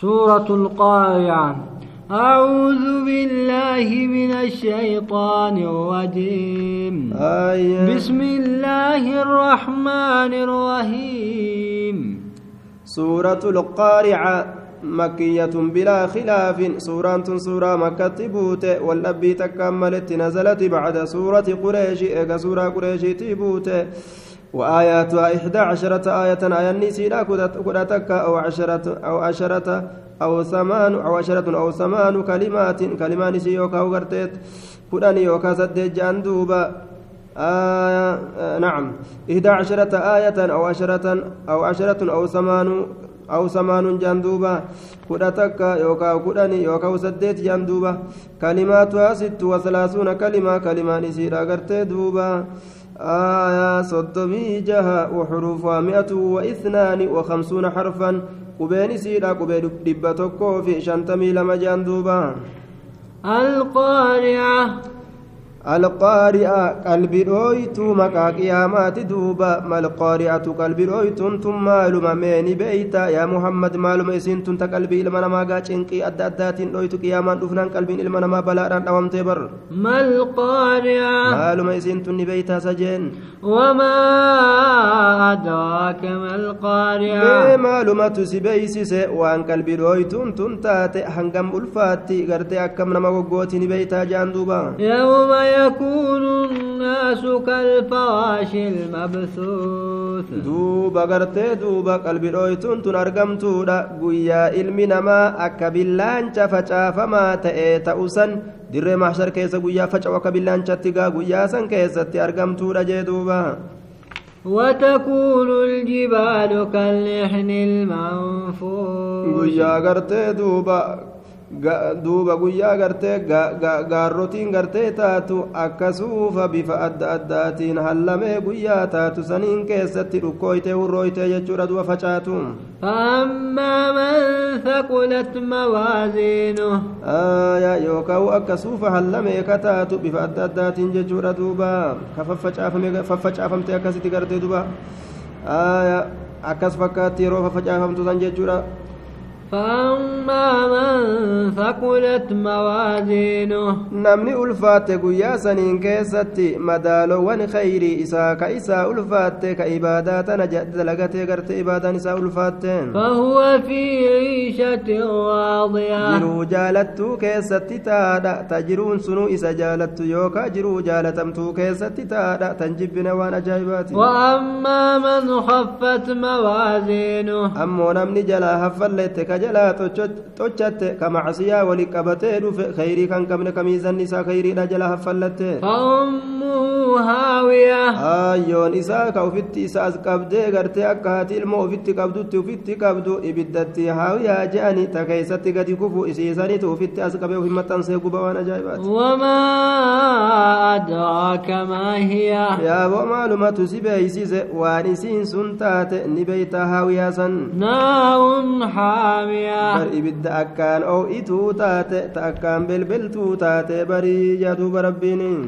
سورة القارعة. أعوذ بالله من الشيطان الرجيم. آية. بسم الله الرحمن الرحيم. سورة القارعة مكية بلا خلاف. سورة سورة مكة بوت والأبي تكملت نزلت بعد سورة قريش. إيجا سورة قريش تبوت. وآياتها إحدى عشرة آية آية نسينا كدتك أو عشرة أو عشرة أو ثمان أو عشرة أو ثمان كلمات كلمات نسيوكا وغرتيت. كدني يوكا سدج جندوبا آية آه نعم. إحدى عشرة آية أو عشرة أو عشرة أو ثمان أو ثمان جندوبا كدتك يوكا كدني يوكا سديت جندوبا كلماتها ست وثلاثون كلمة كلمة نسيرا غرتي دوبا آية صدمي جها وحروفها مئة واثنان وخمسون حرفا. قبين سيدا قبين دبتكو في شنتمي لما جندوبا القارعة. القارئة قلبي رويتو مكا قيامات دوبا ما القارئة قلبي رويتون ثم معلومة ميني بيتا يا محمد معلومة اسين تنت قلبي إلما نما قاچنقي أدى أداتين رويتو قيامان دفنان قلبي إلما نما بلاران أوام تبر ما القارعة معلومة اسين تني بيتا سجين وما أدراك ما beeysise waan qalbii dhooytuun tun taate hangam ulfaatti gartee akkam nama goggootii ni beeytaa jaan duuba? يوم يكون الناس كالفراش المبثوث. دوبا غرت دوبا قلبي رويتون تنرغم تودا غويا علم نما اكبلان تفچا فما تئت اوسن دير محشر كيس غويا فچا وكبلان تتغا غويا سن كيس تيرغم تودا جدوبا وتكون الجبال كاللحن المنفوش غويا غرت دوبا duuba guyyaa gartee gaarrotiin gartee taatu akkasuufa bifa adda addaatiin hallamee guyyaa taatu saniin keessatti dhukkooytee hurrooytee jechuudha du'a facaatu. Ammaa man thaqulat mawaasiinu aya yookaa'u akka suufa hallamee ka taatu bifa adda addaatiin jechuudha duuba. Ka faffacaafamte akkasitti gartee duba akkas fakkaatti yeroo faffacaafamtu san jechuudha. فأما من ثقلت موازينه. نمني ألفات قيا سنين كيستي مدال ون خير إسا كإسا ألفات كإبادات نجد لغت غرت إبادة نسا ألفات. فهو في عيشة راضية. جرو جالت كيستي تادا تجرون سنو إسا جالت يوكا جرو جالت امتو كيستي تادا تنجبنا وأنا جايباتي وأما من خفت موازينه. أمو نمني جلا هفلت jalaa xochatte ka macsiyaa wali qabatee dhufe khayrii kan qabne ka miizanni isaa khayriidha jalaa haffallatte فأمه هاوية ayyoon isaa ka ufitti isa as qabdee gartee akka haati ilmoo ufitti qabdutti ufitti qabdu ibiddatti haawiyaa je'ani ta keeysatti gadi kufu isiisanitu ufitti as qabee ufin maxxansee guba waan ajaa'ibaati yaaboo maalumatu si beeysise waan isiin sun taate ni beeytaa haawiyaa san نار بر إبدا أو إتو تاتي تأكان بل تاتي بري جادو بربيني